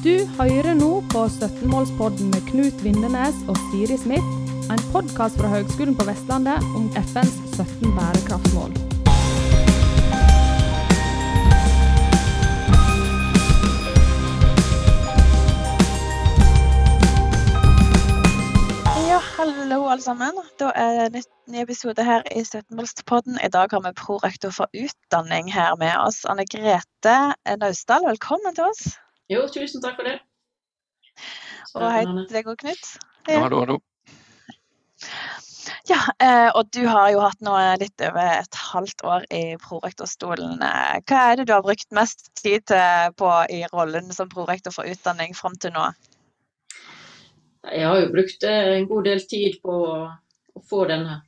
Du hører nå på 17-målspodden med Knut Vindenes og Siri Smith, en podkast fra Høgskolen på Vestlandet om FNs 17 bærekraftsmål. Ja, hallo alle sammen. Da er det nytt, ny episode her i 17-målspodden. I dag har vi prorektor for utdanning her med oss, Anne Grete Naustdal. Velkommen til oss. Jo, tusen takk for det. Og hei til deg òg, Knut. Ja, hallo, hallo. Ja, eh, og du har jo hatt nå litt over et halvt år i prorektorstolen. Eh, Hva er det du har brukt mest tid på i rollen som prorektor for utdanning fram til nå? Jeg har jo brukt eh, en god del tid på å få denne,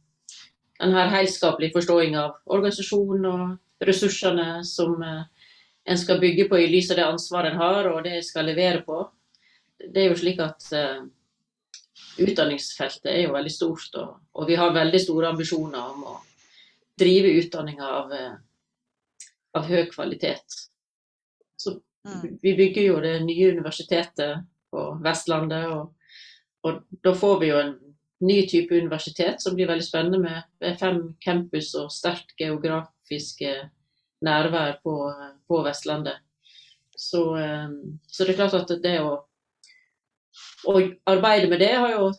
denne helskapelige forståingen av organisasjonen og ressursene som en skal bygge på i lys av det ansvaret en har og det en skal levere på. Det er jo slik at uh, utdanningsfeltet er jo veldig stort, og, og vi har veldig store ambisjoner om å drive utdanninga av, eh, av høy kvalitet. Så Mm. vi bygger jo det nye universitetet på Vestlandet, og, og da får vi jo en ny type universitet som blir veldig spennende med med fem campus og sterkt geografiske nærvær på, på Vestlandet. Så, eh, så det er klart at det å, å arbeide med det har jo,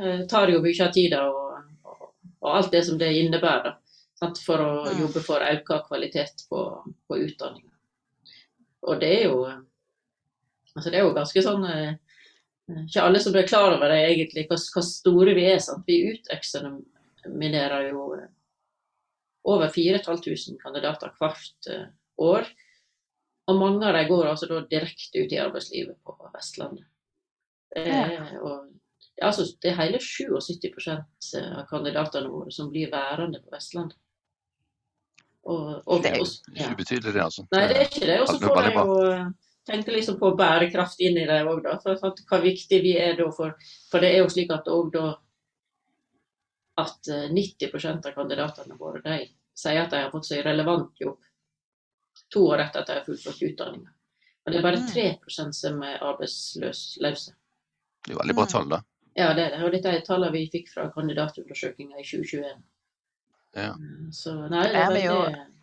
eh, tar jo mye av tida og, og, og alt det som det innebærer. Sant? For å Mm. jobbe for økt kvalitet på, på utdanninga. Og det er jo altså det er jo ganske sånn eh, Ikke alle som er klar over det egentlig, hvor, hvor store vi er. Sant? Vi uteksaminerer jo eh, over 4500 kandidater hvert eh, år. Og mange av dem går altså da direkte ut i arbeidslivet på Vestlandet. Det er, og, det er altså, det er hele 77 av kandidatene våre som blir værende på Vestlandet. Og, og, Det er ja. Ikke ubetydelig, det, altså. Nei, det er ikke det. Og så får de jo eh, tenke liksom på bærekraft inn i det òg, da. For, for hva viktig vi er da for For det er jo slik at òg da at eh, 90 av kandidatene våre de sier at de har fått seg relevant jobb to år etter at de har fullført utdanninga. Men det er bare Mm. 3% som er arbeidsløse. Det er veldig bra Mm. tall, da. Ja, det er det. Og dette er tallene vi fikk fra kandidatundersøkelsen i 2021. Ja. Mm, Så nei, det er er veldig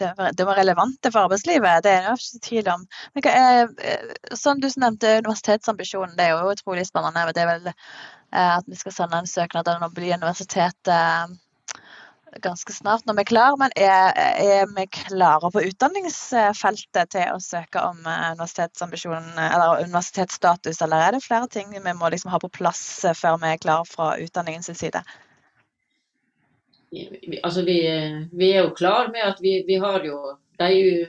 det det var relevante for arbeidslivet, det er det ikke tvil om. Men er, eh, som du nevnte, universitetsambisjonen, det er jo utrolig spennende. Det er vel eh, at vi skal sende en søknad om å bli universitet eh, ganske snart når vi er klare. Men er, er vi klare på utdanningsfeltet til å søke om universitetsambisjonen eller universitetsstatus, eller er det flere ting vi må liksom ha på plass eh, før vi er klare fra utdanningens side? Vi, altså vi, vi er jo klar med at vi, vi har jo de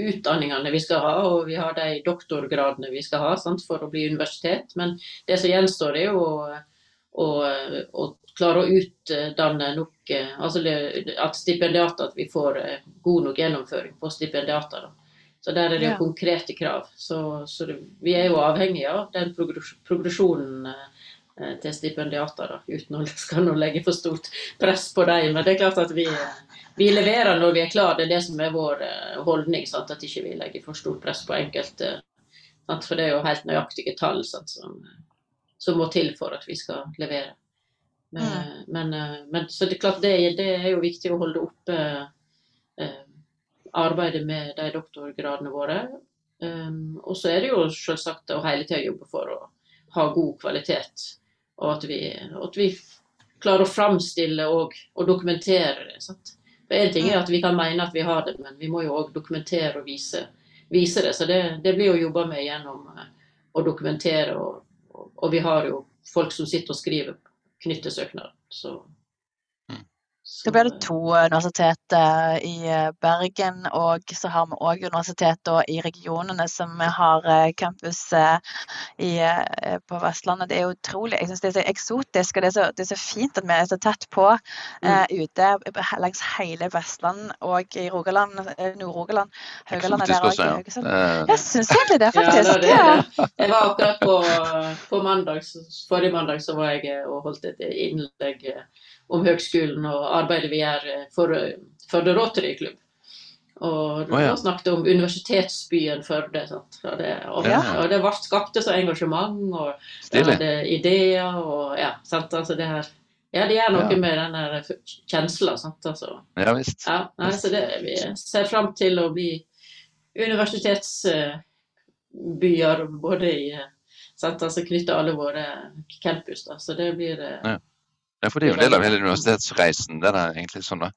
utdanningene vi skal ha, og vi har de doktorgradene vi skal ha sant, for å bli universitet. Men det som gjenstår, er jo å, å, å klare å utdanne nok eh, altså det- At stipendiater, at vi får eh, god nok gjennomføring på stipendiater. da. Så der er det jo Ja. konkrete krav. Så, så det, vi er jo avhengige av den progresjonen eh, til stipendiater, da, uten å skal nå legge for stort press på dem. Men det er klart at vi, vi leverer når vi er klare. Det er det som er vår eh, holdning. Sant? At ikke vi legger for stort press på enkelte. Sant? For det er jo helt nøyaktige tall sant? Som, som må til for at vi skal levere. Men, Mm. men, eh, men så det er klart det, det er jo viktig å holde oppe eh, arbeidet med de doktorgradene våre. Um, og så er det jo selvsagt å hele tida jobbe for å ha god kvalitet. Og at vi, at vi klarer å framstille og, og dokumentere det. Sant? For En ting er at vi kan mene at vi har det, men vi må jo òg dokumentere og vise, vise det. Så det, det blir jo jobba med gjennom eh, å dokumentere. Og, og vi har jo folk som sitter og skriver knyttesøknad. Så, Så blir det to universitet eh, i eh, Bergen, og så har vi òg universitet i regionene som har eh, campus i, på Vestlandet. Det er utrolig. Jeg syns det er så eksotisk, og det er så, det er så fint at vi er så tett på uh, ute langs hele Vestland og i Rogaland, Nord-Rogaland. Haugaland er der Eksotisk også, òg. ja. Jeg syns egentlig det, faktisk. Ja, det Ja, er. Jeg var akkurat på, på mandag, forrige mandag så var jeg og holdt et innlegg om høgskolen og arbeidet vi gjør eh, for, Førde Rotary Klubb. Og Å, ja. snakket om universitetsbyen Førde. Sant? Og, det, og, Ja. og det ble skapte så engasjement, og hadde ideer og ja, sant? Altså det her Ja, det gjør noe Ja. med den der kjensla, sant. Altså. Ja visst. Ja, nei, så det, vi ser fram til å bli universitetsbyer både i eh, sant? Altså knytte alle våre campus, da. Så det blir eh, Ja. Ja, for det er jo en del av hele universitetsreisen. det er egentlig sånn da.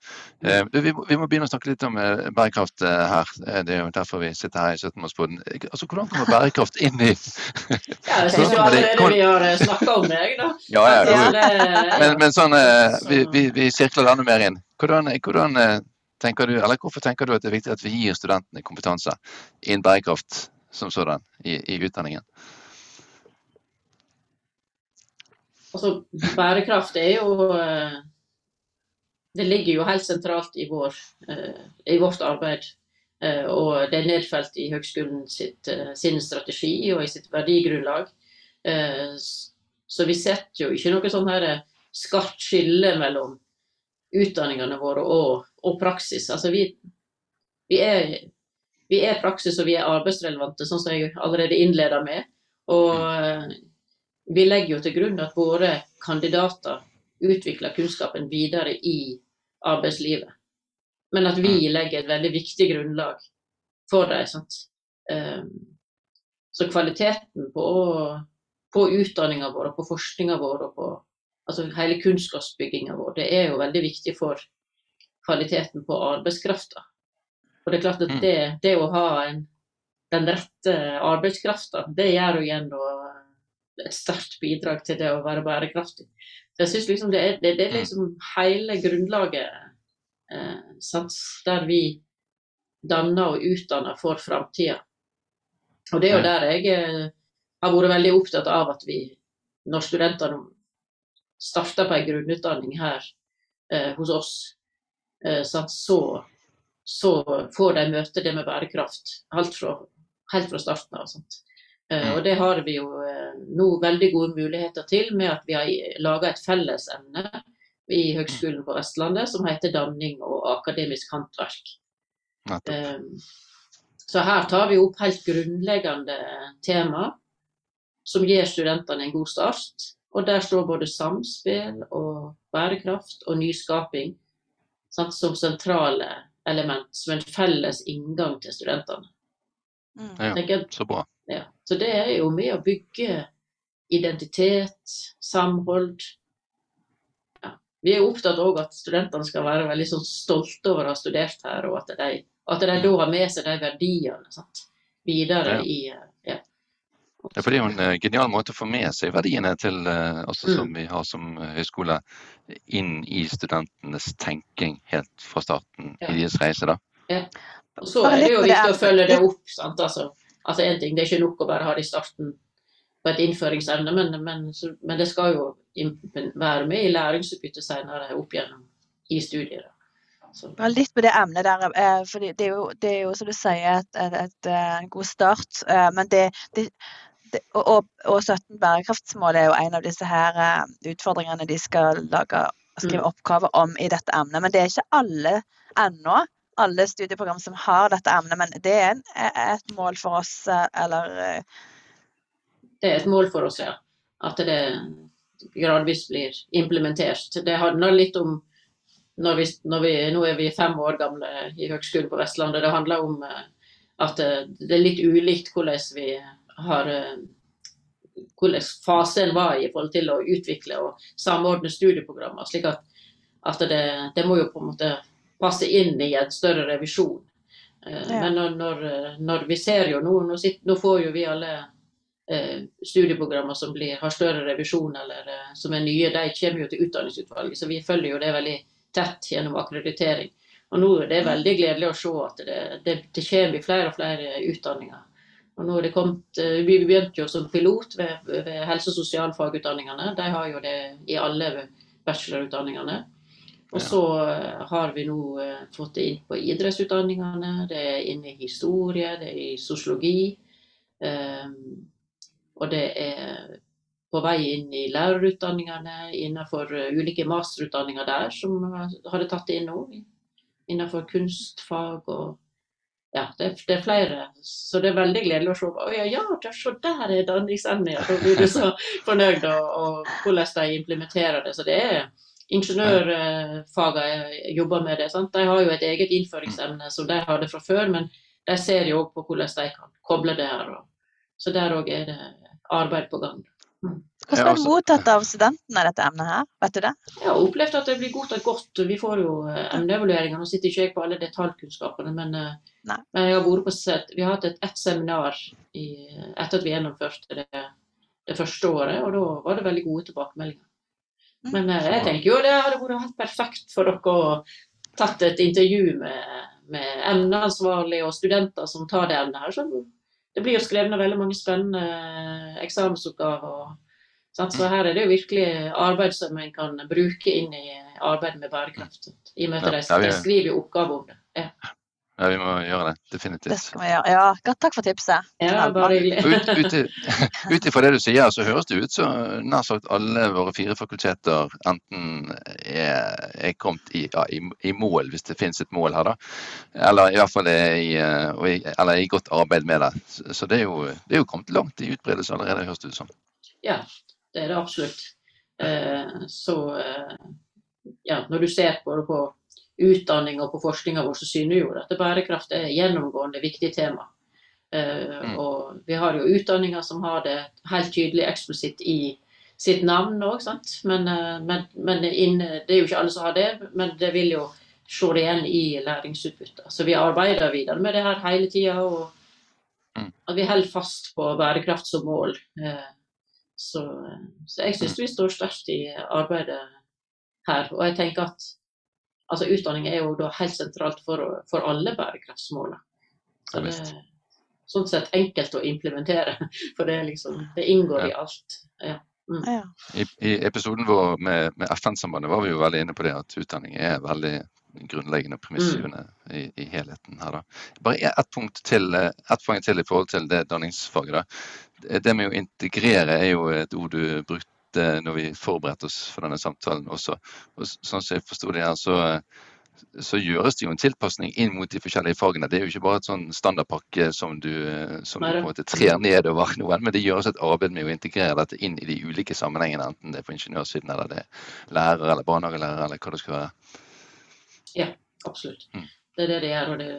Eh, vi, må, vi må begynne å snakke litt om eh, bærekraft eh, her. Det er jo derfor vi sitter her i 17-årsboden. Altså, hvordan kommer bærekraft inn i Ja, jeg syns jo allerede vi har snakka om det, jeg, da. Ja, ja, jo. Men, men sånn, vi, vi, vi sirkler det enda mer inn. Hvordan, hvordan tenker du, eller Hvorfor tenker du at det er viktig at vi gir studentene kompetanse innen bærekraft som sådan i, i utdanningen? Altså, bærekraft er jo eh, Det ligger jo helt sentralt i, vår, eh, i vårt arbeid. Eh, Og det er nedfelt i høgskolen sitt, sin strategi og i sitt verdigrunnlag. Så vi setter jo ikke noe sånn her skarpt skille mellom utdanningene våre og, og praksis. Altså vi, vi, er, vi er praksis og vi er arbeidsrelevante, sånn som jeg allerede innleda med. Og vi legger jo til grunn at våre kandidater utvikler kunnskapen videre i arbeidslivet. Men at vi legger et veldig viktig grunnlag for dem. Um, så kvaliteten på, på utdanninga vår, på forskninga vår og på altså hele kunnskapsbygginga vår, det er jo veldig viktig for kvaliteten på arbeidskrafta. Og det er klart at Mm. det, det å ha en, den rette arbeidskrafta, det gjør da et sterkt bidrag til det å være bærekraftig. Så jeg synes liksom det er, det, det er liksom hele grunnlaget eh, der vi danner og utdanner for framtida. Og det er jo der jeg eh, har vært veldig opptatt av at vi, når studentene starter på en grunnutdanning her eh, hos oss, eh, så, så får de møte det med bærekraft helt fra, helt fra starten av. Sant? Eh, og det har vi jo eh, nå veldig gode muligheter til med at vi har laga et fellesemne i Høgskolen på Vestlandet som heter danning og akademisk håndverk. Eh, Så her tar vi opp helt grunnleggende tema som gir studentene en god start. Og der står både samspill og bærekraft og nyskaping sant, som sentrale element, som en felles inngang til studentene. Mm. Ja, så bra. Ja. Så det er jo med å bygge identitet, samhold. Ja. Vi er opptatt av at studentene skal være veldig sånn stolte over å ha studert her, og at de, at de da har med seg de verdiene sant? videre Ja. i eh, ja. Ja, for Det er jo en eh, genial måte å få med seg verdiene til eh, også Mm. som vi har som høyskole, inn i studentenes tenking helt fra starten Ja. i deres reise. da. Og så er det jo viktig å følge det opp. sant? Altså, altså en ting, Det er ikke nok å bare ha det i starten på et innføringsevne, men, men, men det skal jo være med i læringsutbyttet senere opp gjennom i studiet. Ja, litt på det emnet der. for det er jo, det er jo som du sier, eh, en god start. eh, Men det, det, og, og, og 17 bærekraftsmål er jo en av disse her eh, utfordringene de skal lage, skrive Mm. oppgaver om i dette emnet. Men det er ikke alle ennå. Alle studieprogram som har dette emnet, men det er et mål for oss, eh, eller eh, det er et mål for oss, ja. At det gradvis blir implementert. Det handler litt om når vi, når vi, Nå er vi fem år gamle i Høgskolen på Vestlandet. Det handler om eh, at eh, det er litt ulikt hvordan vi har eh, hvordan fasen var i forhold til å utvikle og samordne studieprogrammer. slik at, at det, det må jo på en måte passe inn i en større revisjon. Eh, Ja. Men når, når, når vi ser jo nå, nå, sitter, nå får jo vi alle eh, studieprogrammer som blir, har større revisjon eller eh, som er nye, de kommer jo til utdanningsutvalget. Så vi følger jo det veldig tett gjennom akkreditering. Og nå er det veldig gledelig å se at det, det, det kommer i flere og flere utdanninger. Og nå er det kommet, eh, Vi begynte jo som pilot ved, ved helse- og sosialfagutdanningene. De har jo det i alle bachelorutdanningene. Og så eh, har vi nå eh, fått det inn på idrettsutdanningene, det er inne i historie, det er i sosiologi. eh, og det er på vei inn i lærerutdanningene, innenfor eh, ulike masterutdanninger der, som har- hadde tatt det inn nå. Innenfor kunstfag og ja, det, det, er flere. Så det er veldig gledelig å se. Å ja, ja, se der er danningsemnet. Da blir du så fornøyd og, og hvordan de implementerer det. Så det er ingeniørfagene jobber med det. Sant? De har jo et eget innføringsemne som de hadde fra før, men de ser jo òg på hvordan de kan koble det her. Så der òg er det arbeid på gang. Mm. Hvordan blir det mottatt av studentene, dette emnet her? Vet du det? Jeg har opplevd at det blir godtatt godt. Vi får jo eh, emneevalueringer. Nå sitter ikke jeg på alle detaljkunnskapene, men, eh, men jeg har vært på set. vi har hatt et, ett seminar i, etter at vi gjennomførte det, det første året, og da var det veldig gode tilbakemeldinger. Mm. Men eh, jeg tenker jo det hadde vært helt perfekt for dere å tatt et intervju med, med emneansvarlige og studenter som tar det emnet her. Så det blir jo skrevet veldig mange spennende eksamensoppgaver. Så her er det jo virkelig arbeid som en kan bruke inn i arbeidet med bærekraft. I og med at de, de skriver jo oppgaver om det. Ja. Ja, vi må gjøre det. Definitivt. Det skal vi gjøre. Ja, godt, takk for tipset. Ja, bare hyggelig. Ut ifra det du sier, så høres det ut som nær sagt alle våre fire fakulteter enten er, er kommet i, ja, i, i, mål, hvis det finnes et mål her, da. Eller i hvert fall er i, eller i godt arbeid med det. Så det er jo, det er jo kommet langt i utbredelse allerede, høres det ut som. Ja, det er det absolutt. Eh, så eh, ja, når du ser på det på utdanning og på forskninga vår, så syner jo at bærekraft er et gjennomgående viktig tema. Uh, mm. Og vi har jo utdanninger som har det helt tydelig eksplisitt i sitt navn òg, men, uh, men, men det er jo ikke alle som har det. Men det vil jo se det igjen i læringsutbyttet. Så vi arbeider videre med det her hele tida. Og mm. at vi holder fast på bærekraft som mål. Uh, så, så jeg syns vi står sterkt i arbeidet her. Og jeg tenker at altså Utdanning er jo da helt sentralt for, for alle bærekraftsmålene. Så det er sånn sett enkelt å implementere, for det, liksom, det inngår i alt. Ja. Mm. I, I, episoden vår med, med FN-sambandet var vi jo veldig inne på det at utdanning er veldig grunnleggende og premissgivende mm. i, i, helheten her. da. Bare ett punkt til, et poeng til i forhold til det danningsfaget. da. Det med å integrere er jo et ord du brukte Eh, når vi forberedte oss for denne samtalen også. Og sånn som jeg forsto det her, så, så, gjøres det jo en tilpasning inn mot de forskjellige fagene. Det er jo ikke bare et sånn standardpakke som du, som du på en måte trer nedover noen, men det gjøres et arbeid med å integrere dette inn i de ulike sammenhengene, enten det er på ingeniørsiden eller det er lærer eller barnehagelærer eller hva det skal være. Ja, absolutt. Mm. Det er det det gjør. og det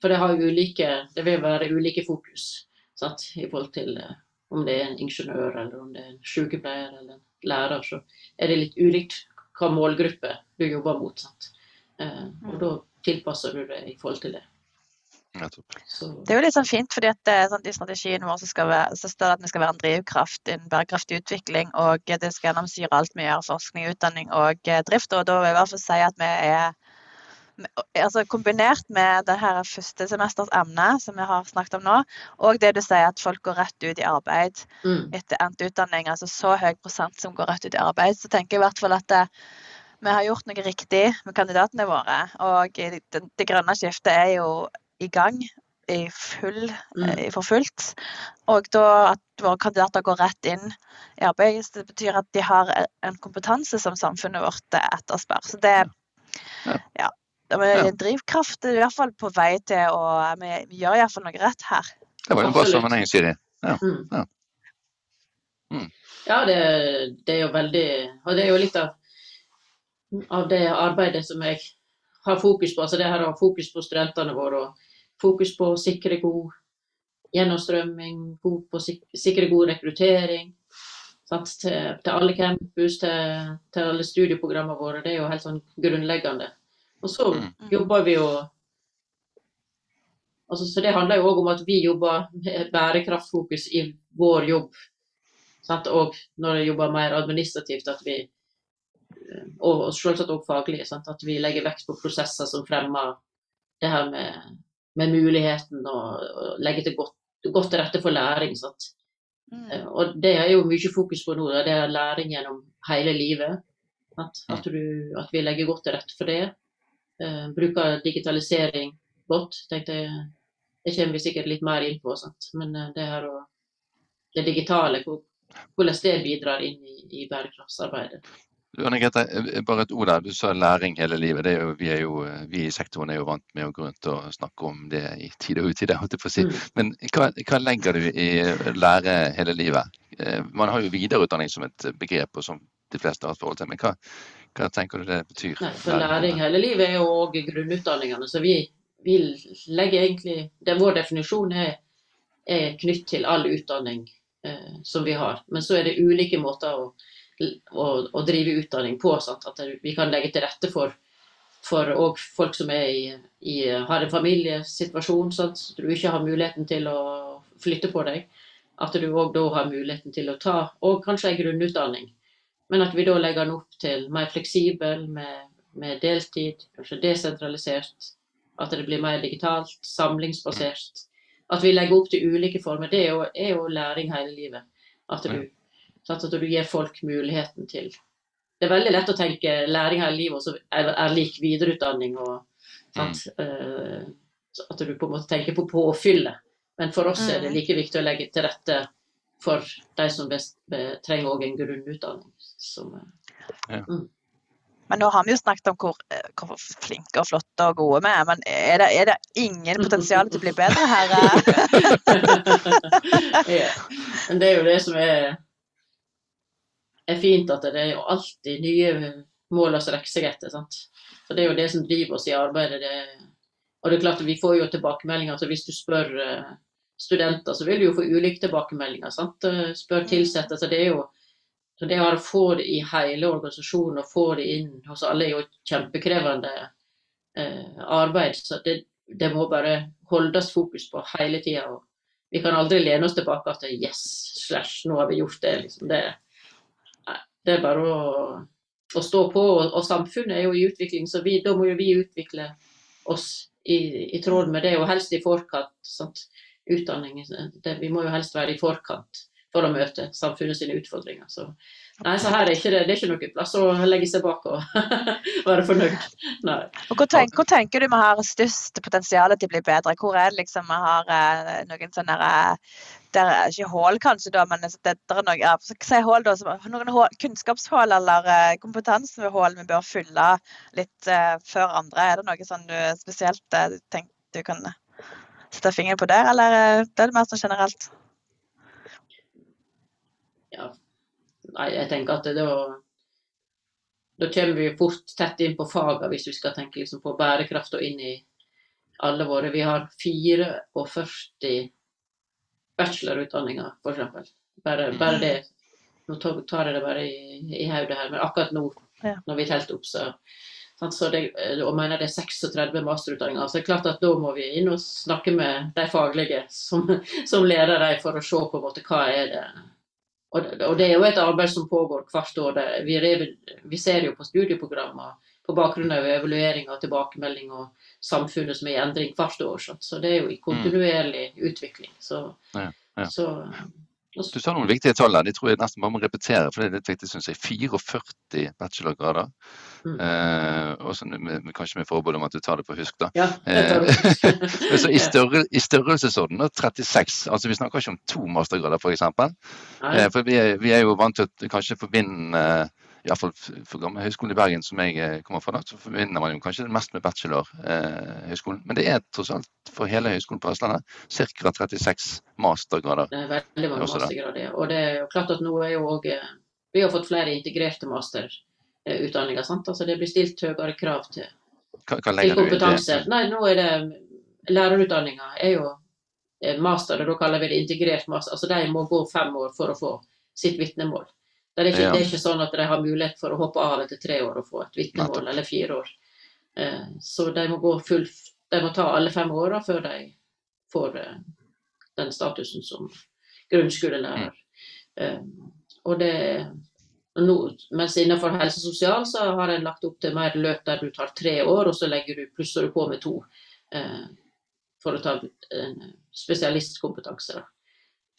for det, har jo ulike, det vil være ulike fokus sant, i forhold til eh, om det er en ingeniør eller om det er en sykepleier eller en lærer, så er det litt ulikt hva målgruppe du jobber mot. Sant? Eh, og da tilpasser du det i forhold til det. Det er jo litt sånn fint, fordi at sånn, i strategien vår så, være, så, står det at vi skal være en drivkraft innen bærekraftig utvikling. Og det skal gjennomsyre alt vi gjør, forskning, utdanning og eh, drift. Og da vil jeg i hvert fall si at vi er altså kombinert med det her første semesters emne som vi har snakket om nå, og det du sier at folk går rett ut i arbeid mm. etter endt utdanning, altså så høy prosent som går rett ut i arbeid, så tenker jeg i hvert fall at det, vi har gjort noe riktig med kandidatene våre. Og det, det grønne skiftet er jo i gang i full, mm. i for fullt. Og da at våre kandidater går rett inn i arbeid, det betyr at de har en kompetanse som samfunnet vårt etterspør. Så det, ja, vi er en drivkraft i hvert fall på vei til å Vi, vi gjør iallfall noe rett her. Det var jo en bra sammenheng, Siri. Ja. Mm. Ja, mm. ja det, det, er jo veldig Og det er jo litt av, av det arbeidet som jeg har fokus på. Altså det her å ha fokus på studentene våre og fokus på å sikre god gjennomstrømming, på å sikre god rekruttering. Til, til, alle campus, til, til alle studieprogrammene våre. Det er jo helt sånn grunnleggende. Og så mm. jobber vi jo altså, Så det handler jo òg om at vi jobber med bærekraftfokus i vår jobb. Sant? Og når jeg jobber mer administrativt, at vi eh, og selvsagt òg faglig, sant? at vi legger vekt på prosesser som fremmer det her med, med muligheten og, og legger til godt, godt til rette for læring. Sant? Mm. Eh, og det er jo mye fokus på nå. Det er læring gjennom hele livet. At, at, du, at vi legger godt til rette for det. Eh, bruker digitalisering godt. tenkte jeg, Det kommer vi sikkert litt mer inn på. Sant? Men eh, det her og det digitale, hvordan det bidrar inn i, i bærekraftsarbeidet. Grete, eh, bare et ord der. Du sa læring hele livet. Er jo, vi, er jo, vi, i sektoren er jo vant med å gå rundt og snakke om det i tide og utide. Si. Mm. Men hva, hva, legger du i lære hele livet? Man har jo videreutdanning som et begrep, og som de fleste har et forhold til. Men hva, hva tenker du det betyr? Nei, for læring hele livet er jo òg grunnutdanningene. Så vi, vi, legger egentlig det Vår definisjon er, er knytt til all utdanning eh, som vi har. Men så er det ulike måter å å, å drive utdanning på. Sant? At vi kan legge til rette for, for folk som i, i, har en familiesituasjon, sant? så du ikke har muligheten til å flytte på deg. At du òg da har muligheten til å ta og kanskje en grunnutdanning. Men at vi da legger den opp til mer fleksibel, med, med deltid, kanskje desentralisert. At det blir mer digitalt, samlingsbasert. At vi legger opp til ulike former. Det er jo, er jo læring hele livet. At du at du gir folk muligheten til Det er veldig lett å tenke læring hele livet også er, er lik videreutdanning. og mm. uh, At du på en måte tenker på påfyllet. Men for oss er det mm. like viktig å legge til rette for de som best, trenger en grunnutdanning. Som, ja. mm. Men nå har vi jo snakket om hvor, eh, hvor, flinke og flotte og gode vi er. Men er det, er det ingen potensial til å bli bedre her? ja. Men det er jo det som er er fint at det er jo alltid nye mål å strekke seg etter. sant? Så Det er jo det som driver oss i arbeidet. Det, og det er klart at Vi får jo tilbakemeldinger. så Hvis du spør uh, studenter, så vil du jo få ulike tilbakemeldinger. sant? Spør tilsatte. så det er jo så det å få det i hele organisasjonen og få det inn hos alle er jo kjempekrevende eh, arbeid. Så det, det, må bare holdes fokus på hele tida. Vi kan aldri lene oss tilbake til yes, slash, nå har vi gjort det. liksom det det er bare å, å stå på. Og, og, samfunnet er jo i utvikling, så vi, da må jo vi utvikle oss i, i tråd med det, og helst i forkant. Sant? Utdanning, det, vi må jo helst være i forkant for å møte samfunnet sine utfordringer. Så, nei, så her er ikke det, det er ikke noe plass å legge seg bak og være fornøyd. Nei. Og hvor, tenk, hvor, tenker du vi har størst potensial til å bli bedre? Hvor er det liksom vi har eh, noen sånne eh, det er ikke hull kanskje, da, men det, det er noe, ja, hull, da, noen hull, kunnskapshull eller uh, kompetansehull vi bør fylle litt uh, før andre. Er det noe sånn du spesielt uh, tenker du kan sette fingeren på der, eller uh, det er det mer sånn generelt? Ja, nei, jeg tenker at det da da kommer vi fort tett inn på fagene hvis vi skal tenke liksom på bærekraft og inn i alle våre. Vi har 44 bachelorutdanninger, f.eks. Bare, bare det. Nå tar jeg det bare i, i hodet her, men akkurat nå, ja. når vi telte opp, så, så det, og mener det er 36 masterutdanninger. Så det er klart at da må vi inn og snakke med de faglige som, som leder dem, for å se på en måte hva er det og, det er jo et arbeid som pågår hvert år. Vi, vi ser jo på studieprogrammer på bakgrunn av evaluering og tilbakemelding og samfunnet som er i endring hvert år. Så det er jo i kontinuerlig utvikling. Så, ja, ja. så du sa noen viktige tall der, de tror jeg nesten bare må repetere, for det er litt viktig, syns jeg. 44 bachelorgrader. Mm. Eh, også med, med, kanskje med forbehold om at du tar det på husk, da. Ja, eh, så i, større, i størrelsesorden 36. Altså vi snakker ikke om to mastergrader, f.eks. For, eh, for vi er, vi er, jo vant til å kanskje forbinde eh, iallfall for gamle Høgskolen i Bergen, som jeg eh, kommer fra, da, så forbinder man jo kanskje det mest med bachelorhøyskolen. Eh, Men det er tross alt for hele høgskolen på Østlandet ca. 36 mastergrader. Det er veldig mange mastergrader. Og det er jo klart at nå er jo òg eh, Vi har fått flere integrerte masterutdanninger. sant? Altså Det blir stilt høyere krav til, hva, hva til kompetanse. Nei, nå er det Lærerutdanninga er jo master, og da kaller vi det integrert master. Altså De må gå fem år for å få sitt vitnemål. Det er, ikke, ja. det er, ikke, sånn at de har mulighet for å hoppe av etter tre år og få et vitnemål, eller fire år. Eh, så de må, gå full, de må ta alle fem åra før de får eh, den statusen som grunnskolelærer. Eh, og det no, mens innenfor helse og sosial så har en lagt opp til mer løp der du tar tre år, og så legger du, plusser du på med to for å ta en spesialistkompetanse. Da.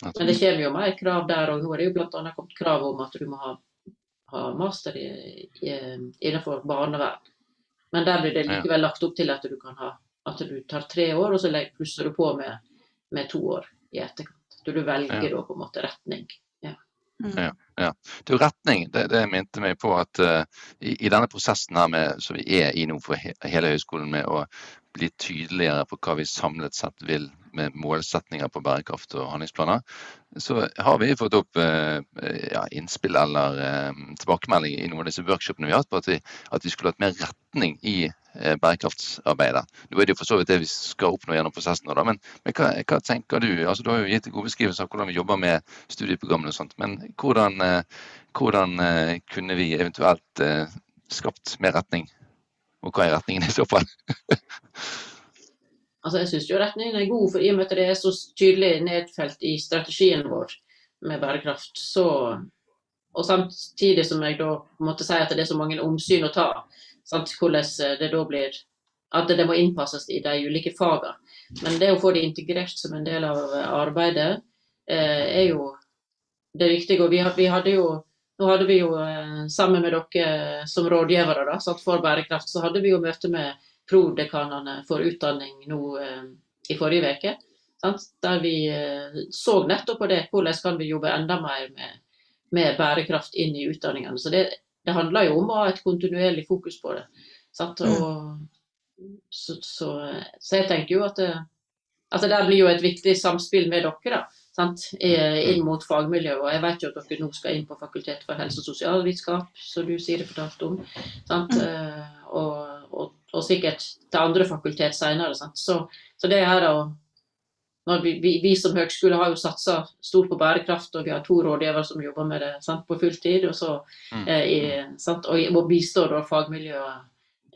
Men det kommer jo mer krav der, og nå er det jo bl.a. kommet krav om at du må ha, ha master i, i, innenfor barnevern. Men der blir det likevel lagt opp til at du kan ha at du tar tre år, og så plusser du på med, med to år i etterkant. Så du velger ja. da på en måte retning. Ja. Mm. Ja, Ja. Er retning. Det, det minte meg på at uh, i, i, denne prosessen her med, som vi er i nå for he, hele høyskolen, med å bli tydeligere på hva vi samlet sett vil med målsetninger på bærekraft og handlingsplaner, så har vi fått opp eh, ja, innspill eller eh, tilbakemelding i noen av disse workshopene vi har hatt på at vi, at vi skulle hatt mer retning i eh, bærekraftsarbeidet. Nå er det jo for så vidt det vi skal oppnå gjennom prosessen, da, men, men hva, hva, tenker du? Altså, du har jo gitt en god beskrivelse av hvordan vi jobber med studieprogrammene og sånt, men hvordan, eh, hvordan eh, kunne vi eventuelt eh, skapt mer retning? Og hva er retningen i så fall? Altså, jeg syns retningen er god, for i og med at det er så tydelig nedfelt i strategien vår med bærekraft, så Og samtidig som jeg da måtte si at det er så mange omsyn å ta, sant? hvordan det da blir At det må innpasses i de ulike fagene. Men det å få det integrert som en del av arbeidet, eh, er jo det viktige. Og vi, vi hadde jo nå hadde vi jo eh, sammen med dere som rådgivere da, for bærekraft, så hadde vi jo møte med prodekanene for utdanning nå eh, i forrige uke. Der vi eh, så nettopp på det, hvordan kan vi jobbe enda mer med, med bærekraft inn i utdanningene. Så det, det, handler jo om å ha et kontinuerlig fokus på det. Mm. Og, så, så, så, jeg tenker jo at det, altså det blir jo et viktig samspill med dere. da, inn mot fagmiljøet. Og jeg vet jo at dere nå skal inn på Fakultet for helse- og sosialvitenskap, som du sier det fortalte om. Sant? Mm. Eh, og, og, og, sikkert til andre fakultet senere. Så, så, det her å vi, vi, vi, som høgskole har jo satsa stort på bærekraft, og vi har to rådgivere som jobber med det sant, på fulltid. Og så mm. eh, sant, og, og bistår da fagmiljøet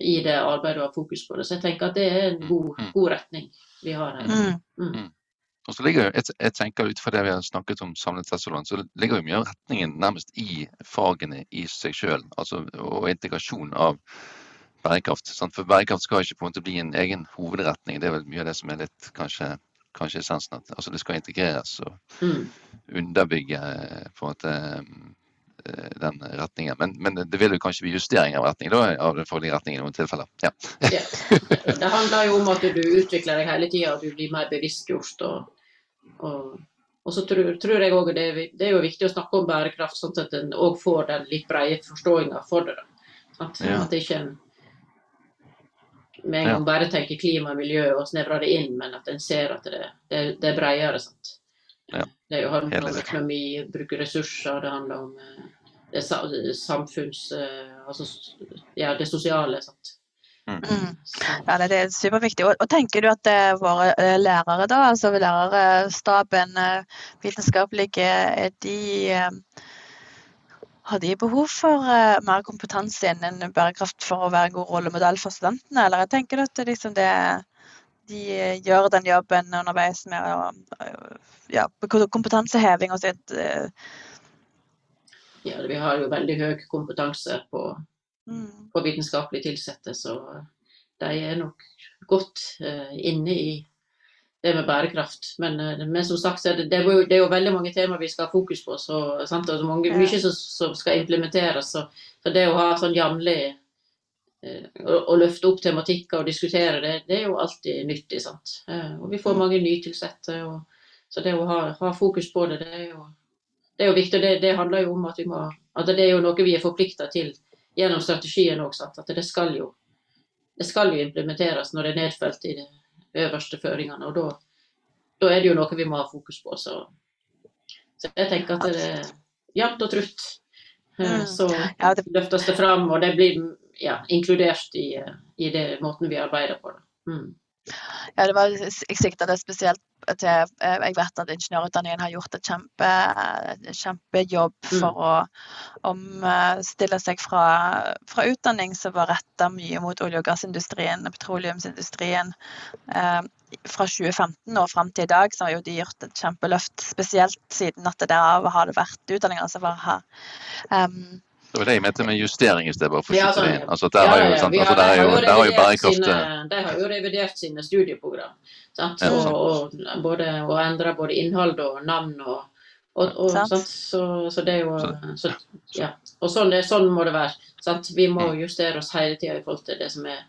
i det arbeidet og har fokus på det. Så jeg tenker at det er en god, mm. god retning vi har her. Mm. Og så ligger jeg, jeg tenker Ut fra det vi har snakket om samlet sett så langt, så ligger jo mye av retningen nærmest i fagene i seg sjøl. Altså, og integrasjon av bærekraft. Sant? For bærekraft skal ikke på en måte bli en egen hovedretning. Det er vel mye av det som er litt kanskje, kanskje essensen. At altså, det skal integreres og mm. underbygge på en måte eh, den retningen. Men, men, det vil jo kanskje bli justering av retning da, av den forrige retningen i noen tilfeller. Ja. ja. Det handler jo om at du utvikler deg hele tida, og du blir mer bevisstgjort. og og, og så tror, tror jeg òg det, det, er jo viktig å snakke om bærekraft, sånn at en òg får den litt brede forståinga for det. At, ja. at ikke en med en gang ja. bare tenker klima og miljø og snevrer det inn, men at en ser at det, det, det er bredere. Sant? Ja. Det handler om økonomi, bruke ressurser, det handler om eh, det samfunns... Eh, altså, ja, det sosiale. Sant? Mm. mm. Ja, det er superviktig. Og, og, tenker du at våre eh, lærere, da, altså lærerstaben, vitenskapelige, er de eh, har de behov for mer kompetanse innen bærekraft for å være god rollemodell for studentene, eller jeg tenker at liksom det, de gjør den jobben underveis med å, ja, kompetanseheving og sitt Ja, vi har jo veldig høy kompetanse på mm. på vitenskapelig tilsatte. Så de er nok godt uh, inne i det med bærekraft. Men, uh, men som sagt, det, det, er jo, det, er jo, veldig mange temaer vi skal ha fokus på. Så, sant? Og mange, ja. Mye som, som, skal implementeres. Så, så, det å ha sånn jevnlig uh, å, løfte opp tematikker og diskutere det, det er jo alltid nyttig. sant? og vi får mm. mange nytilsatte. Så det å ha, ha, fokus på det, det er jo, det er jo viktig. Det, det handler jo om at, vi må, at det er jo noe vi er forplikta til gjennom strategien også, at det skal, jo, det skal jo implementeres når det er nedfelt i de øverste føringene. og da, da er det jo noe vi må ha fokus på. Så, så jeg tenker at det er jevnt og trutt. Så mm. Så løftes det fram, og det blir ja, inkludert i, i det måten vi arbeider på. Mm. Ja, det var, jeg sikta det spesielt til eh, Jeg vet at ingeniørutdanningen har gjort et kjempe, kjempejobb mm. for mm. å omstille seg fra, fra utdanning som var retta mye mot olje- og gassindustrien petroleumsindustrien. Eh, fra 2015 og fram til i dag så har jo de gjort et kjempeløft, spesielt siden at det der har det vært utdanninger som var her. Um, det var det jeg mente med justering i stedet for å få skyte inn. Altså, der har jo. Altså, der jo, der har jo bærekraft sine, De har jo revidert sine studieprogram. Sant? Ja, og, og, både, og endra både innhold og navn og, og, og sant? Så, så, det er jo så, ja. Og sånn, det, sånn, må det være. Sant? Vi må mm. justere oss hele tida i forhold til det som er,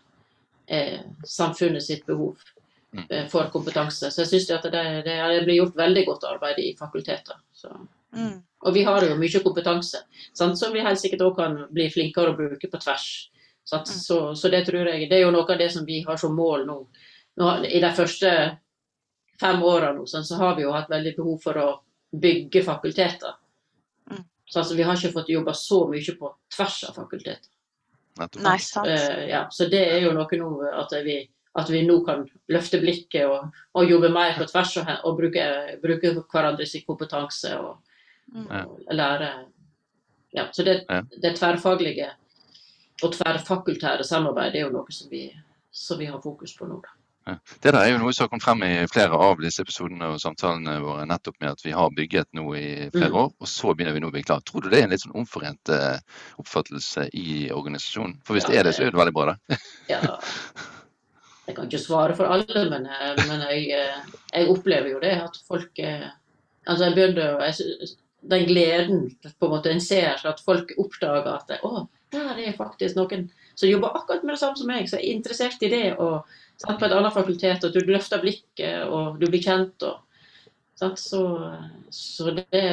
er samfunnet sitt behov mm. eh, for kompetanse. Så jeg syns det, det, det, blir gjort veldig godt arbeid i fakulteter. Så. Mm. Og vi har jo mye kompetanse sant? som vi helt sikkert òg kan bli flinkere å bruke på tvers. Mm. Så, så det tror jeg det er jo noe av det som vi har som mål nå. nå I de første fem årene nå, sånn, så har vi jo hatt veldig behov for å bygge fakulteter. Mm. Så altså, vi har ikke fått jobba så mye på tvers av fakulteter. Nei, sant. Uh, ja, så det er jo noe nå at vi, at vi nå kan løfte blikket og, og jobbe mer på tvers og, og bruke, bruke hverandres kompetanse og. Ja. lære. Ja, så det, Ja. det tverrfaglige og tverrfakultære samarbeidet er jo noe som vi, som vi har fokus på nå. Da. Det der er jo noe som har kommet frem i flere av disse episodene og samtalene våre, nettopp med at vi har bygget noe i flere Mm. år, og så begynner vi nå å bli klar. Tror du det er en litt sånn omforent eh, oppfattelse i organisasjonen? For hvis Ja, det er det, så er det veldig bra, det. Ja, jeg kan ikke svare for alle, men, eh, men jeg, eh, jeg opplever jo det at folk Altså, jeg begynner jeg Den gleden på en måte en ser at folk oppdager at å, der er faktisk noen som jobber akkurat med det samme som meg, som er interessert i det, og sant, på et annet fakultet, og du løfter blikket, og du blir kjent, og sant, så, så det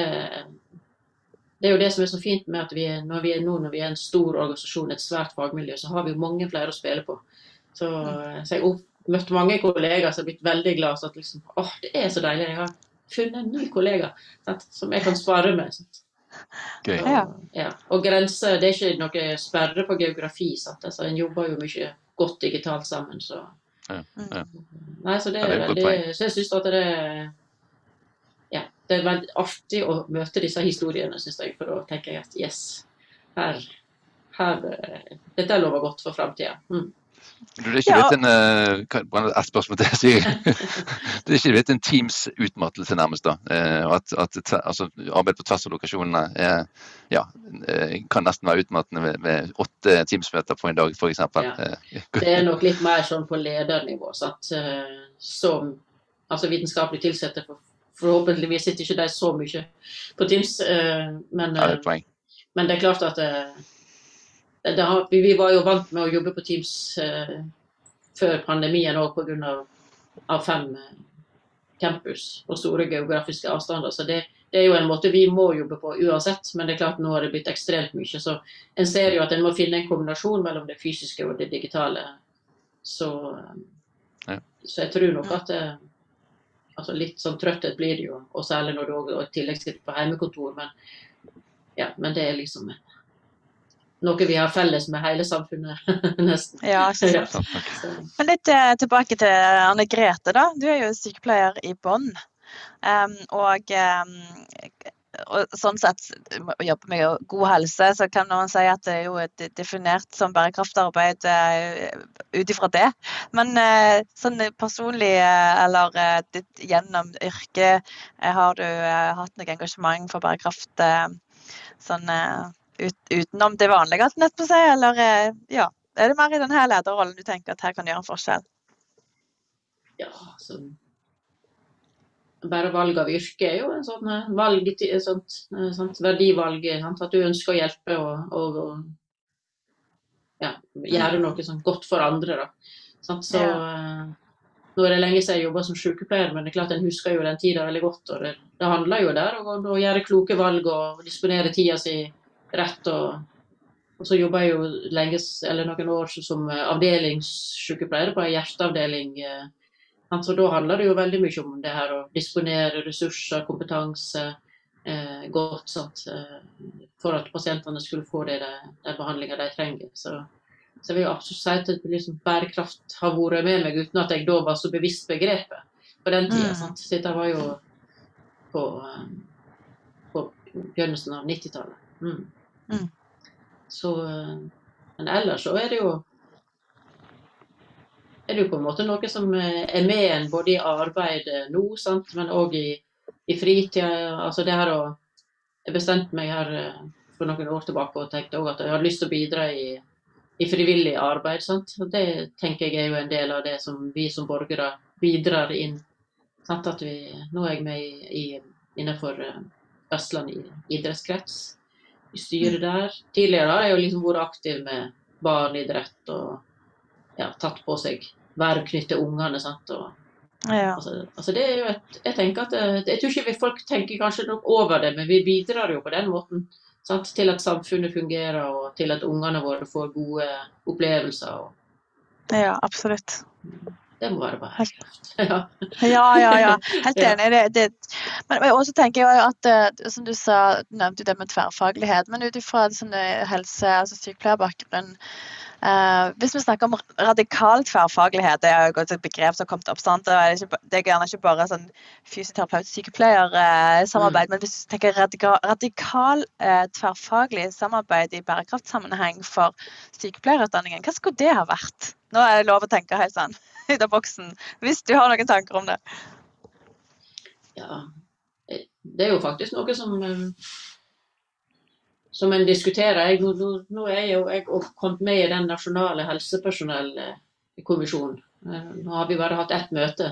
det er jo det som er så fint med at vi er, når vi er nå når vi er en stor organisasjon, et svært fagmiljø, så har vi jo mange flere å spille på. Så, så jeg har møtt mange kollegaer som har blitt veldig glad for at liksom, åh, det er så deilig. Jeg har funnet en ny kollega sant, som jeg kan spare med. Sant? Gøy. Ja. ja. og grenser, det er ikke noe sperre på geografi. Sant? Altså, en jobber jo mye godt digitalt sammen. Så, Ja, ja. Nei, så det Ja, det er veldig Så jeg syns at det er ja, det er veldig artig å møte disse historiene, syns jeg, for da tenker jeg at yes, her, her Dette lover godt for framtida. Mm. Du, det er ikke Ja. blitt en uh, kan- bare spørsmål til, sier jeg. Det er ikke blitt en Teams-utmattelse, nærmest. da. Eh, at, at altså, Arbeid på tvers av lokasjonene er, ja, eh, kan nesten være utmattende med, med åtte Teams-møter på en dag, f.eks. Ja. Det er nok litt mer sånn på ledernivå. Sant? Eh, Som altså vitenskapelig tilsatte for, Forhåpentligvis sitter ikke de så mye på Teams, eh, men, Ja, det eh, et men det er klart at eh, har, vi, var jo vant med å jobbe på Teams eh, før pandemien òg pga. Av fem eh, campus og store geografiske avstander. Så det, det er jo en måte vi må jobbe på uansett, men det er klart nå har det blitt ekstremt mye. Så en ser jo at en må finne en kombinasjon mellom det fysiske og det digitale. Så, eh, Ja. så jeg tror nok at det, altså Litt sånn trøtthet blir det jo, og særlig når du i tillegg sitter på hjemmekontor. Men, ja, men det er liksom noe vi har felles med hele samfunnet, nesten. Ja, ikke sant. Ja. Men litt eh, tilbake til Anne Grete, da. Du er jo sykepleier i Bonn. Um, og, um, og sånn sett, å jobbe med god helse, så kan man si at det er jo definert som bærekraftarbeid eh, ut ifra det. Men eh, sånn personlig, eller ditt, gjennom yrket, har du hatt noe engasjement for bærekraft sånn ut, utenom det vanlige, nett på seg, eller eh, ja. Er det mer i denne lederrollen du tenker at her kan gjøre en forskjell? ja, så bare valg av yrke er jo en sånn eh, valg, sånt, eh, sånt verdivalg. Sant? At du ønsker å hjelpe og, og, og ja, gjøre noe sånn godt for andre. Så, ja. nå er det lenge siden jeg jobba som sykepleier, men det er klart en husker jo den tida veldig godt. og Det, det handler jo der om å gjøre kloke valg og disponere tida si rett. og og så jobba jeg jo lenge, eller noen år som eh, avdelingssykepleier på en hjerteavdeling. eh, Så da handler det jo veldig mye om det her å disponere ressurser, kompetanse eh, godt sant, eh, for at pasientene skulle få det, den de behandlinga de trenger. Så, så jeg vil absolutt si at liksom, bærekraft har vært med meg uten at jeg da var så bevisst begrepet på den tida. Mm. Så Dette var jo på, på begynnelsen av 90-tallet. Mm. Mm. Så, eh, men ellers så er det jo er det jo på en måte noe som eh, er med en både i arbeidet nå, sant? men òg i, i fritida. Altså det her å Jeg bestemte meg her eh, for noen år tilbake og tenkte òg at jeg hadde lyst til å bidra i, i frivillig arbeid. Sant? Og det tenker jeg er jo en del av det som vi som borgere bidrar inn. Sant? At vi, nå er jeg med i, i, innenfor Vestland idrettskrets, i styret der. Tidligere har jeg jo liksom vært aktiv med barneidrett og ja, tatt på seg verv knyttet til ungene. Sant? Og Ja. Altså, altså det er jo et, jeg tenker at det, jeg tror ikke vi folk tenker kanskje nok over det, men vi bidrar jo på den måten sant? til at samfunnet fungerer, og til at ungene våre får gode opplevelser. Og ja, absolutt. Det må være bærekraft. Ja. Ja, ja, ja. Helt enig. Det, det. Men men også tenker jeg at, eh, som du sa, du nevnte det med tverrfaglighet, men ut ifra eh, helse- altså sykepleierbakgrunn eh, Hvis vi snakker om radikal tverrfaglighet, det er jo et begrep som har kommet opp. sant? Det er, ikke, det er gjerne ikke bare sånn fysioterapeut-sykepleier-samarbeid, men hvis du tenker radikal, radikal eh, tverrfaglig samarbeid i bærekraftsammenheng for sykepleierutdanningen, hva skulle det ha vært? Nå er det lov å tenke helt sånn ut av boksen, hvis du har noen tanker om det. Ja, det er jo faktisk noe som eh, som en diskuterer. Jeg, nå, nå, er jeg jo jeg kommet med i den nasjonale helsepersonellkommisjonen. Eh, Nå har vi bare hatt ett møte,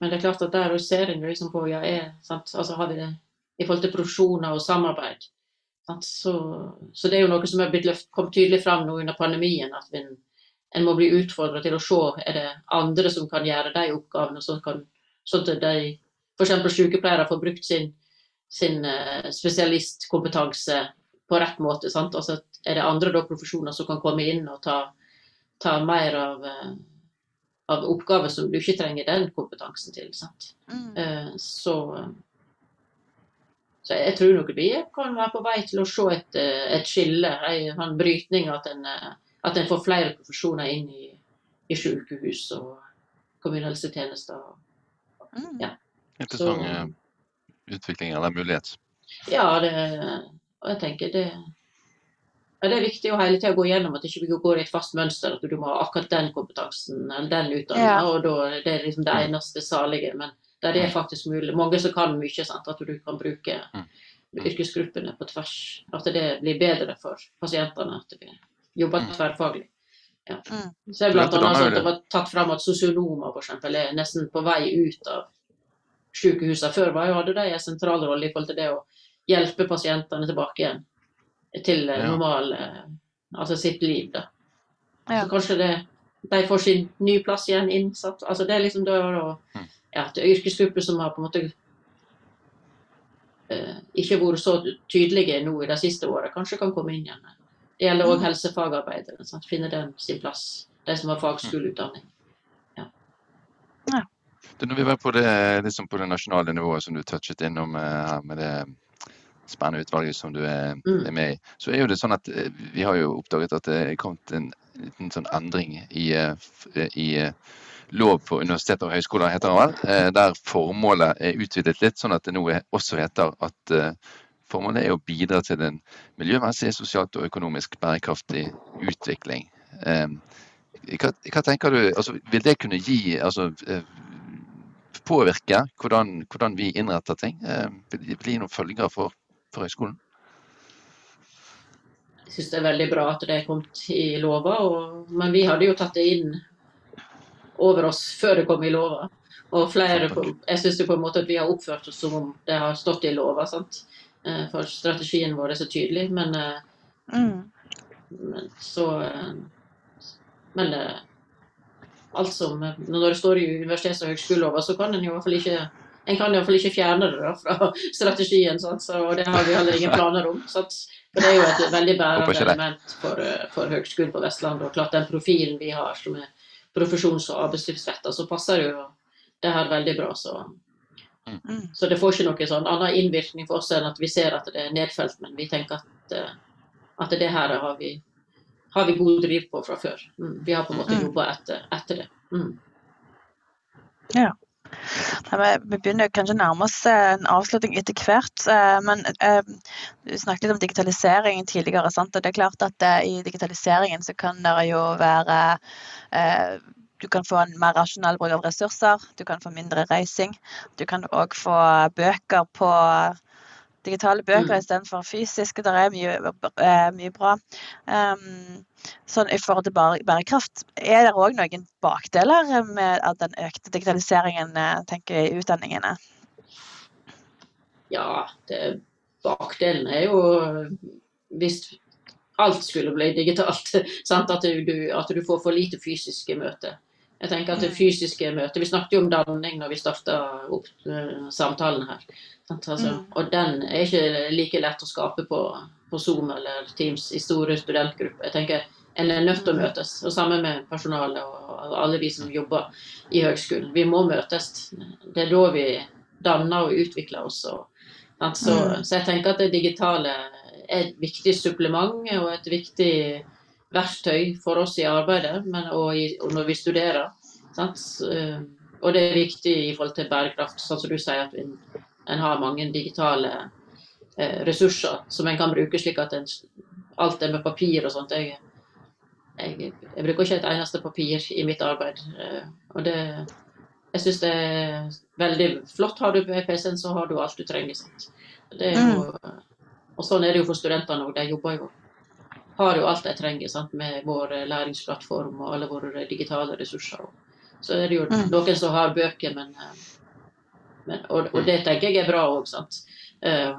men det er klart at der ser en liksom på ja, er? Altså, har vi det i forhold til profesjoner og samarbeid. Så, så det er jo noe som er blitt løft, kom tydelig fram nå under pandemien. at vi, en må bli utfordret til å se er det andre som kan gjøre de oppgavene, så kan, sånn at de f.eks. sykepleiere får brukt sin, sin eh, spesialistkompetanse på rett måte. Sant? Altså, er det andre da, profesjoner som kan komme inn og ta, ta mer av, eh, av oppgaver som du ikke trenger den kompetansen til. Sant? Mm. Eh, så, så jeg tror nok vi kan være på vei til å se et, et skille, en, en brytning. At en, at en får flere profesjoner inn i, i sykehus og kommunehelsetjenester. Mm. Ja. Interessant Så- utvikling eller mulighet. Ja, det, og jeg tenker det ja, Det er viktig å hele tida gå gjennom at ikke vi ikke går i et fast mønster, at du må ha akkurat den kompetansen eller den utdanninga, Ja. og da det er liksom det eneste salige. Men der det er faktisk mulig. Mange som kan mye, sant? at du kan bruke Mm. yrkesgruppene på tvers. At det blir bedre for pasientene at det jobber Mm. tverrfaglig. Ja. Mm. Så er blant annet sånn at det var tatt fram at sosionomer for eksempel, er nesten på vei ut av sykehusene. Før var jo, hadde de en sentral rolle i forhold til det å hjelpe pasientene tilbake igjen til eh, Ja. normal eh, altså sitt liv. da. Ja. Så kanskje det, de får sin ny plass igjen innsatt. Altså det er liksom da, da Mm. ja, det er yrkesgrupper som har på en måte eh, ikke vært så tydelige nå i de siste åra, kanskje kan komme inn igjen. Det gjelder òg helsefagarbeidere. Sant? Finne den sin plass. De som har fagskoleutdanning. Du, når vi var på det, liksom på det nasjonale nivået som du touchet innom eh, her med det spennende utvalget som du er, Mm. er med i, så er jo det sånn at eh, vi har jo oppdaget at det er kommet en liten sånn endring i, eh, i lov for universiteter og høyskoler, heter det vel, eh, der formålet er utvidet litt, sånn at det nå også heter at formålet er å bidra til en miljømessig, sosialt og økonomisk bærekraftig utvikling. Eh, Hva, hva tenker du, altså, vil det kunne gi altså, eh, påvirke hvordan, hvordan vi innretter ting? Eh, Vil det bli noen følger for, for høyskolen? Jeg syns det er veldig bra at det er kommet i lova, og, men vi hadde jo tatt det inn over oss før det kom i lova. Og flere, Jeg syns på en måte at vi har oppført oss som om det har stått i lova. sant? Eh, For strategien vår er så tydelig, men, eh, Mm. men så eh, Men alt som Når det står i universitets- og høgskolelova, så kan en i hvert fall ikke en kan iallfall ikke fjerne det da, fra strategien, sant? Så, og det har vi heller ingen planer om. Sant? For Det er jo et veldig bærende element for, for Høgskolen på Vestlandet. Og klart den profilen vi har som er profesjons- og arbeidslivsretta, så passer jo det her veldig bra. Så, Mm. så det får ikke noen sånn annen innvirkning for oss enn at vi ser at det er nedfelt, men vi tenker at, eh, at det her har vi, har vi god driv på fra før. Mm. Vi har på en måte Mm. jobba etter, etter det. Mm. Nei, vi- Vi begynner kanskje å nærme oss eh, en avslutning etter hvert. eh, Men eh, du snakket litt om digitalisering tidligere. sant? Og det er klart at I digitaliseringen så kan det jo være eh, Du kan få en mer rasjonell bruk av ressurser. Du kan få mindre reising. Du kan òg få bøker på digitale bøker Mm. istedenfor fysiske. Det er mye, eh, mye bra. Um, sånn I forhold til bærekraft, er det òg noen bakdeler med den økte digitaliseringen eh, tenker jeg, i utdanningene? Ja, det, bakdelen er jo hvis alt skulle bli digitalt. Sant? At, du, at du får for lite fysiske møter. Jeg tenker at det fysiske møtet Vi snakket jo om danning når vi starta opp uh, samtalen her. Altså, Mm. Og den er ikke like lett å skape på, på Zoom eller Teams i store studentgrupper. Jeg tenker En er nødt til å møtes, og sammen med personalet og alle vi som jobber i høgskolen. Vi må møtes. Det er da vi danner og utvikler oss. Og, så, Mm. så jeg tenker at det digitale er et viktig supplement og et viktig verktøy for oss i arbeidet men, og, i, og når vi studerer. Sant? Eh, Og det er viktig i forhold til bærekraft, sånn som du sier at en, en har mange digitale eh, ressurser som en kan bruke slik at en, alt er med papir og sånt. Jeg, jeg, jeg bruker ikke et eneste papir i mitt arbeid. eh, og det, jeg syns det er veldig flott. Har du PC-en, så har du alt du trenger. Sant? Det er jo, og sånn er det jo for studentene òg. De jobber jo har jo alt de trenger sant? med vår læringsplattform og alle våre digitale ressurser. Så er det jo Mm. noen som har bøker, men, eh, men og, og det tenker jeg er bra òg, sant. Eh,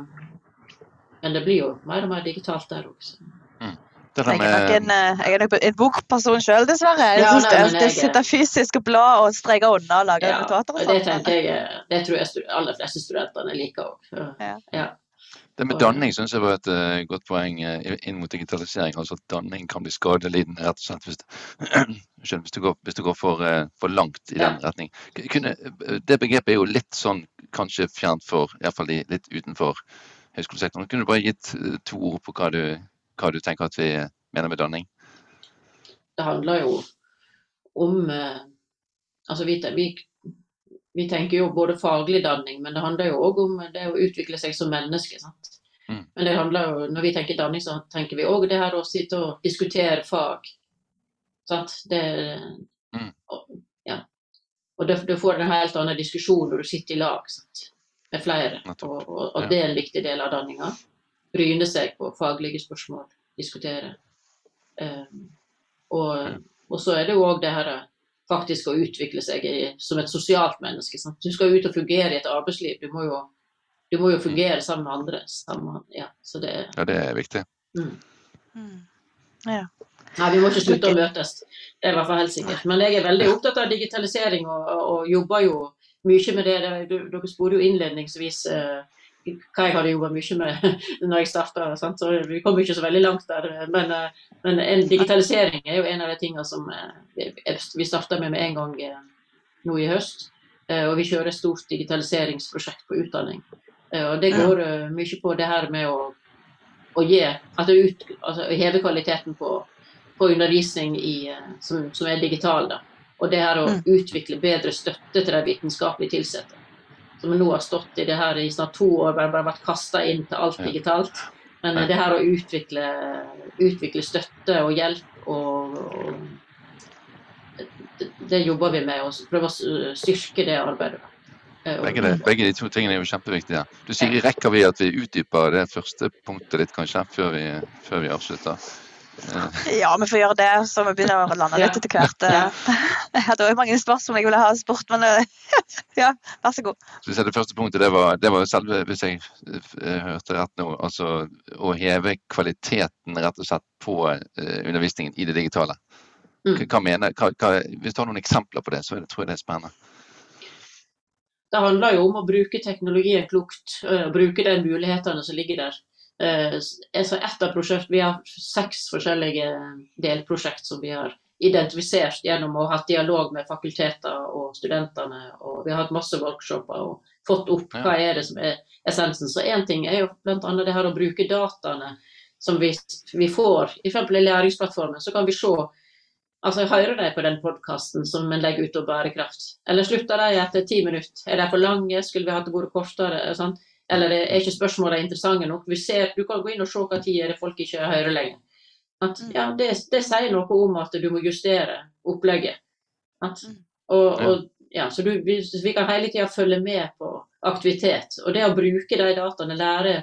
Men det blir jo mer og mer digitalt der òg. Det Jeg er nok en, eh, jeg er nok en bokperson sjøl, dessverre. Jeg Ja, synes det, det sitte fysisk og bla og streke unna og lage Ja, notater og og det jeg Det tror jeg alle fleste studentene liker òg. Ja. Ja. Det med danning syns jeg var et uh, godt poeng uh, inn mot digitalisering. Altså at danning kan bli skadelidende rett og slett hvis, Unnskyld, hvis, du, går, hvis du går for, uh, for langt i den retning. Kunne, det begrepet er jo litt sånn kanskje fjernt for iallfall litt utenfor høyskolesektoren. Kunne du bare gitt to ord på hva du, hva du tenker at vi mener med danning? det handler jo om Altså vi, vi, vi tenker jo både faglig danning, men det handler jo òg om det å utvikle seg som menneske. sant? Mm. Men det handler jo, når vi tenker danning, så tenker vi òg det her å sitte og diskutere fag. Sant? Det, Mm. og, ja. og du får en helt annen diskusjon når du sitter i lag sant? med flere. Og, og, og det er en viktig del av danninga. Bryne seg på faglige spørsmål, diskutere. Um, og, og så er det jo òg det her faktisk å utvikle seg i, som et sosialt menneske. Sant? Du skal ut og fungere i et arbeidsliv. Du må jo, du må jo fungere sammen med andre. Sammen, ja, så det, Ja, det er viktig. mm. Mm. Nei, vi må ikke slutte å møtes. Det er i hvert fall helt sikkert. Men jeg er veldig opptatt av digitalisering og, og jobber jo mye med det. det dere spurte jo innledningsvis eh, hva jeg hadde jobba mye med når jeg starta, så vi kom ikke så veldig langt der. Men, eh, men en digitalisering er jo en av de tingene som eh, vi- starta med med en gang eh, nå i høst. Og vi kjører et stort digitaliseringsprosjekt på utdanning. Og det går mye på det her med å, å gi, at det ut, altså heve kvaliteten på på undervisning i, som, som er digital. Da. Og det her å Mm. utvikle bedre støtte til de vitenskapelig tilsatte. Som nå har stått i det her i snart to år, bare, bare vært kasta inn til alt digitalt. Men det her å utvikle, utvikle støtte og hjelp og, og det, det jobber vi med, og prøver å styrke det arbeidet. Eh, Begge, de, begge de to tingene er jo kjempeviktige. Du sier rekker vi at vi utdyper det første punktet litt, kanskje, før vi, før vi avslutter? Eh, Ja, vi får gjøre det, så vi begynner å lande litt etter hvert. Ja. Jeg hadde også mange spørsmål jeg ville ha spurt, men eh, ja, vær så god. Så det første punktet det var, det var selve, hvis jeg eh, hørte rett nå, altså å heve kvaliteten rett og slett på eh, undervisningen i det digitale. Mm. Hva, mener, hva, hva, hvis du har noen eksempler på det, så det, tror jeg det er spennende. Det handler jo om å bruke teknologien klokt, å bruke de mulighetene som ligger der. Eh, altså et av prosjekt, Vi har seks forskjellige delprosjekt som vi har identifisert gjennom å ha hatt dialog med fakulteter og studentene. og Vi har hatt masse workshoper og fått opp hva er det som er essensen. Så Én ting er jo bl.a. det her å bruke dataene som vi, vi får, f.eks. i læringsplattformen. Så kan vi se Altså, Hører de på den podkasten som en legger ut om bærekraft? Eller slutter de etter ti minutter? Er de for lange? Skulle vi hatt det vært kortere? Sant? Eller er ikke spørsmålene interessante nok? Vi ser, du kan gå inn og se hva tid er det folk ikke hører lenger. At, ja, det, det sier noe om at du må justere opplegget. At, og, og, ja, så du, vi, vi kan hele tida følge med på aktivitet. Og det å bruke de dataene, lære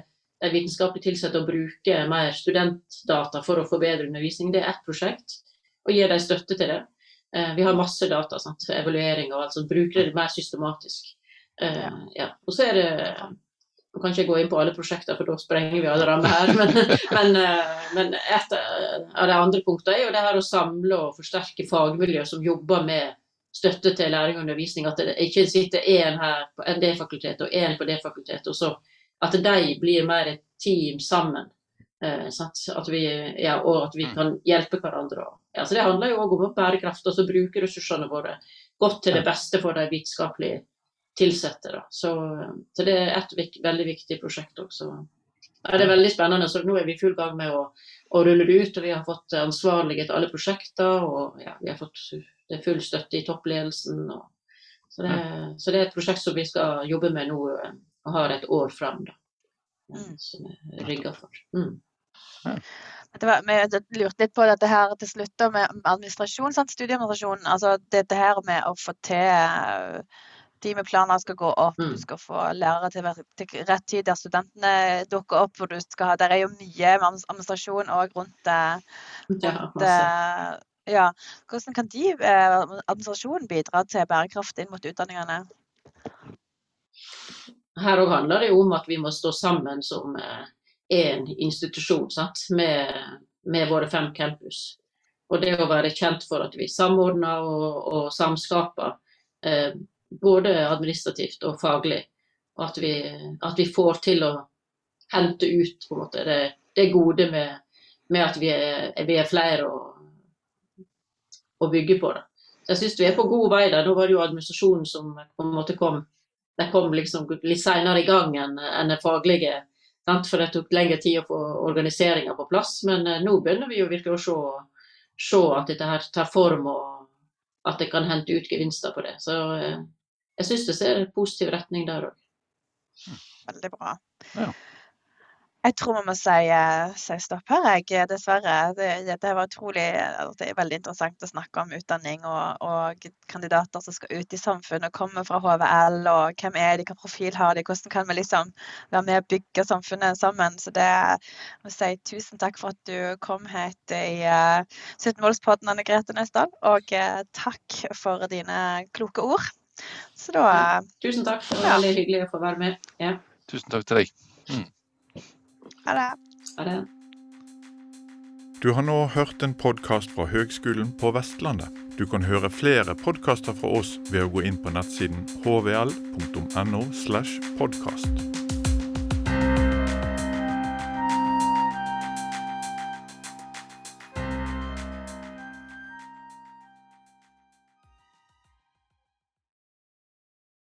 de vitenskapelig tilsatte å bruke mer studentdata for å forbedre undervisning, det er ett prosjekt. Og gi dem støtte til det. Eh, vi har masse data, sant? evaluering og alt sånt. Bruker det mer systematisk. Eh, ja. Og så er det Nå kan ikke jeg gå inn på alle prosjekter, for da sprenger vi alle rammer her. Men, men, eh, men et av de andre punktene er jo det her å samle og forsterke fagmiljø som jobber med støtte til læring og undervisning. At det ikke sitter én her på det fakultetet og én på det fakultetet. og så At de blir mer et team sammen. Eh, at vi, ja, og at vi mm. kan hjelpe hverandre. Ja, så det handler jo òg om bærekraft. altså bruke ressursene våre godt til det beste for de vitenskapelig Da. Så, så, det er et veldig viktig prosjekt også. Ja, det er veldig spennende. så Nå er vi i full gang med å, å rulle det ut. og Vi har fått ansvarlige til alle prosjekter. og ja, Vi har fått det er full støtte i toppledelsen. Og, så, det, så, det, er et prosjekt som vi skal jobbe med nå og har et år fram. Da, mm. som er rigga for. Mm. Det var, vi lurte litt på dette her til slutt med administrasjon, sant? studieadministrasjon. Altså dette her med å få til timeplaner skal gå opp, mm. du skal få lærere til, til, rett tid der studentene dukker opp. hvor du skal ha, Der er jo mye administrasjon òg rundt, rundt ja, ja. Hvordan kan de, eh, administrasjonen bidra til bærekraft inn mot utdanningene? Her òg handler det jo om at vi må stå sammen som én institusjon institusjon med, med, våre fem campus. Og det å være kjent for at vi samordner og, og samskaper, eh, både administrativt og faglig. Og at vi, at vi, får til å hente ut måte, det, det, gode med, med at vi er, vi er flere og å bygge på. det. Jeg syns vi er på god vei der. Nå var det jo administrasjonen som på en måte kom kom liksom litt senere i gang enn en det faglige. Sant? For det tok lengre tid å få organiseringa på plass. Men eh, nå begynner vi jo virkelig å se, se, at dette her tar form, og at det kan hente ut gevinster på det. Så eh, jeg syns det ser en positiv retning der òg. Veldig bra. Ja. Jeg tror vi må si, eh, si stopp her, jeg. Dessverre. Det, det var utrolig det er veldig interessant å snakke om utdanning og, og, kandidater som skal ut i samfunnet og kommer fra HVL. og Hvem er de, hvilken profil har de, hvordan kan vi liksom være med og bygge samfunnet sammen. Så det må si tusen takk for at du kom hit i uh, eh, 17-målspodden, Anne Grete Nøsdal. Og uh, takk for dine kloke ord. Så da ja. Tusen takk, det var ja. veldig hyggelig å få være med. Ja. Tusen takk til deg. Mm. Ha det. Ha det. Du har nå hørt en podkast fra Høgskolen på Vestlandet. Du kan høre flere podkaster fra oss ved å gå inn på nettsiden hvl.no. slash podkast.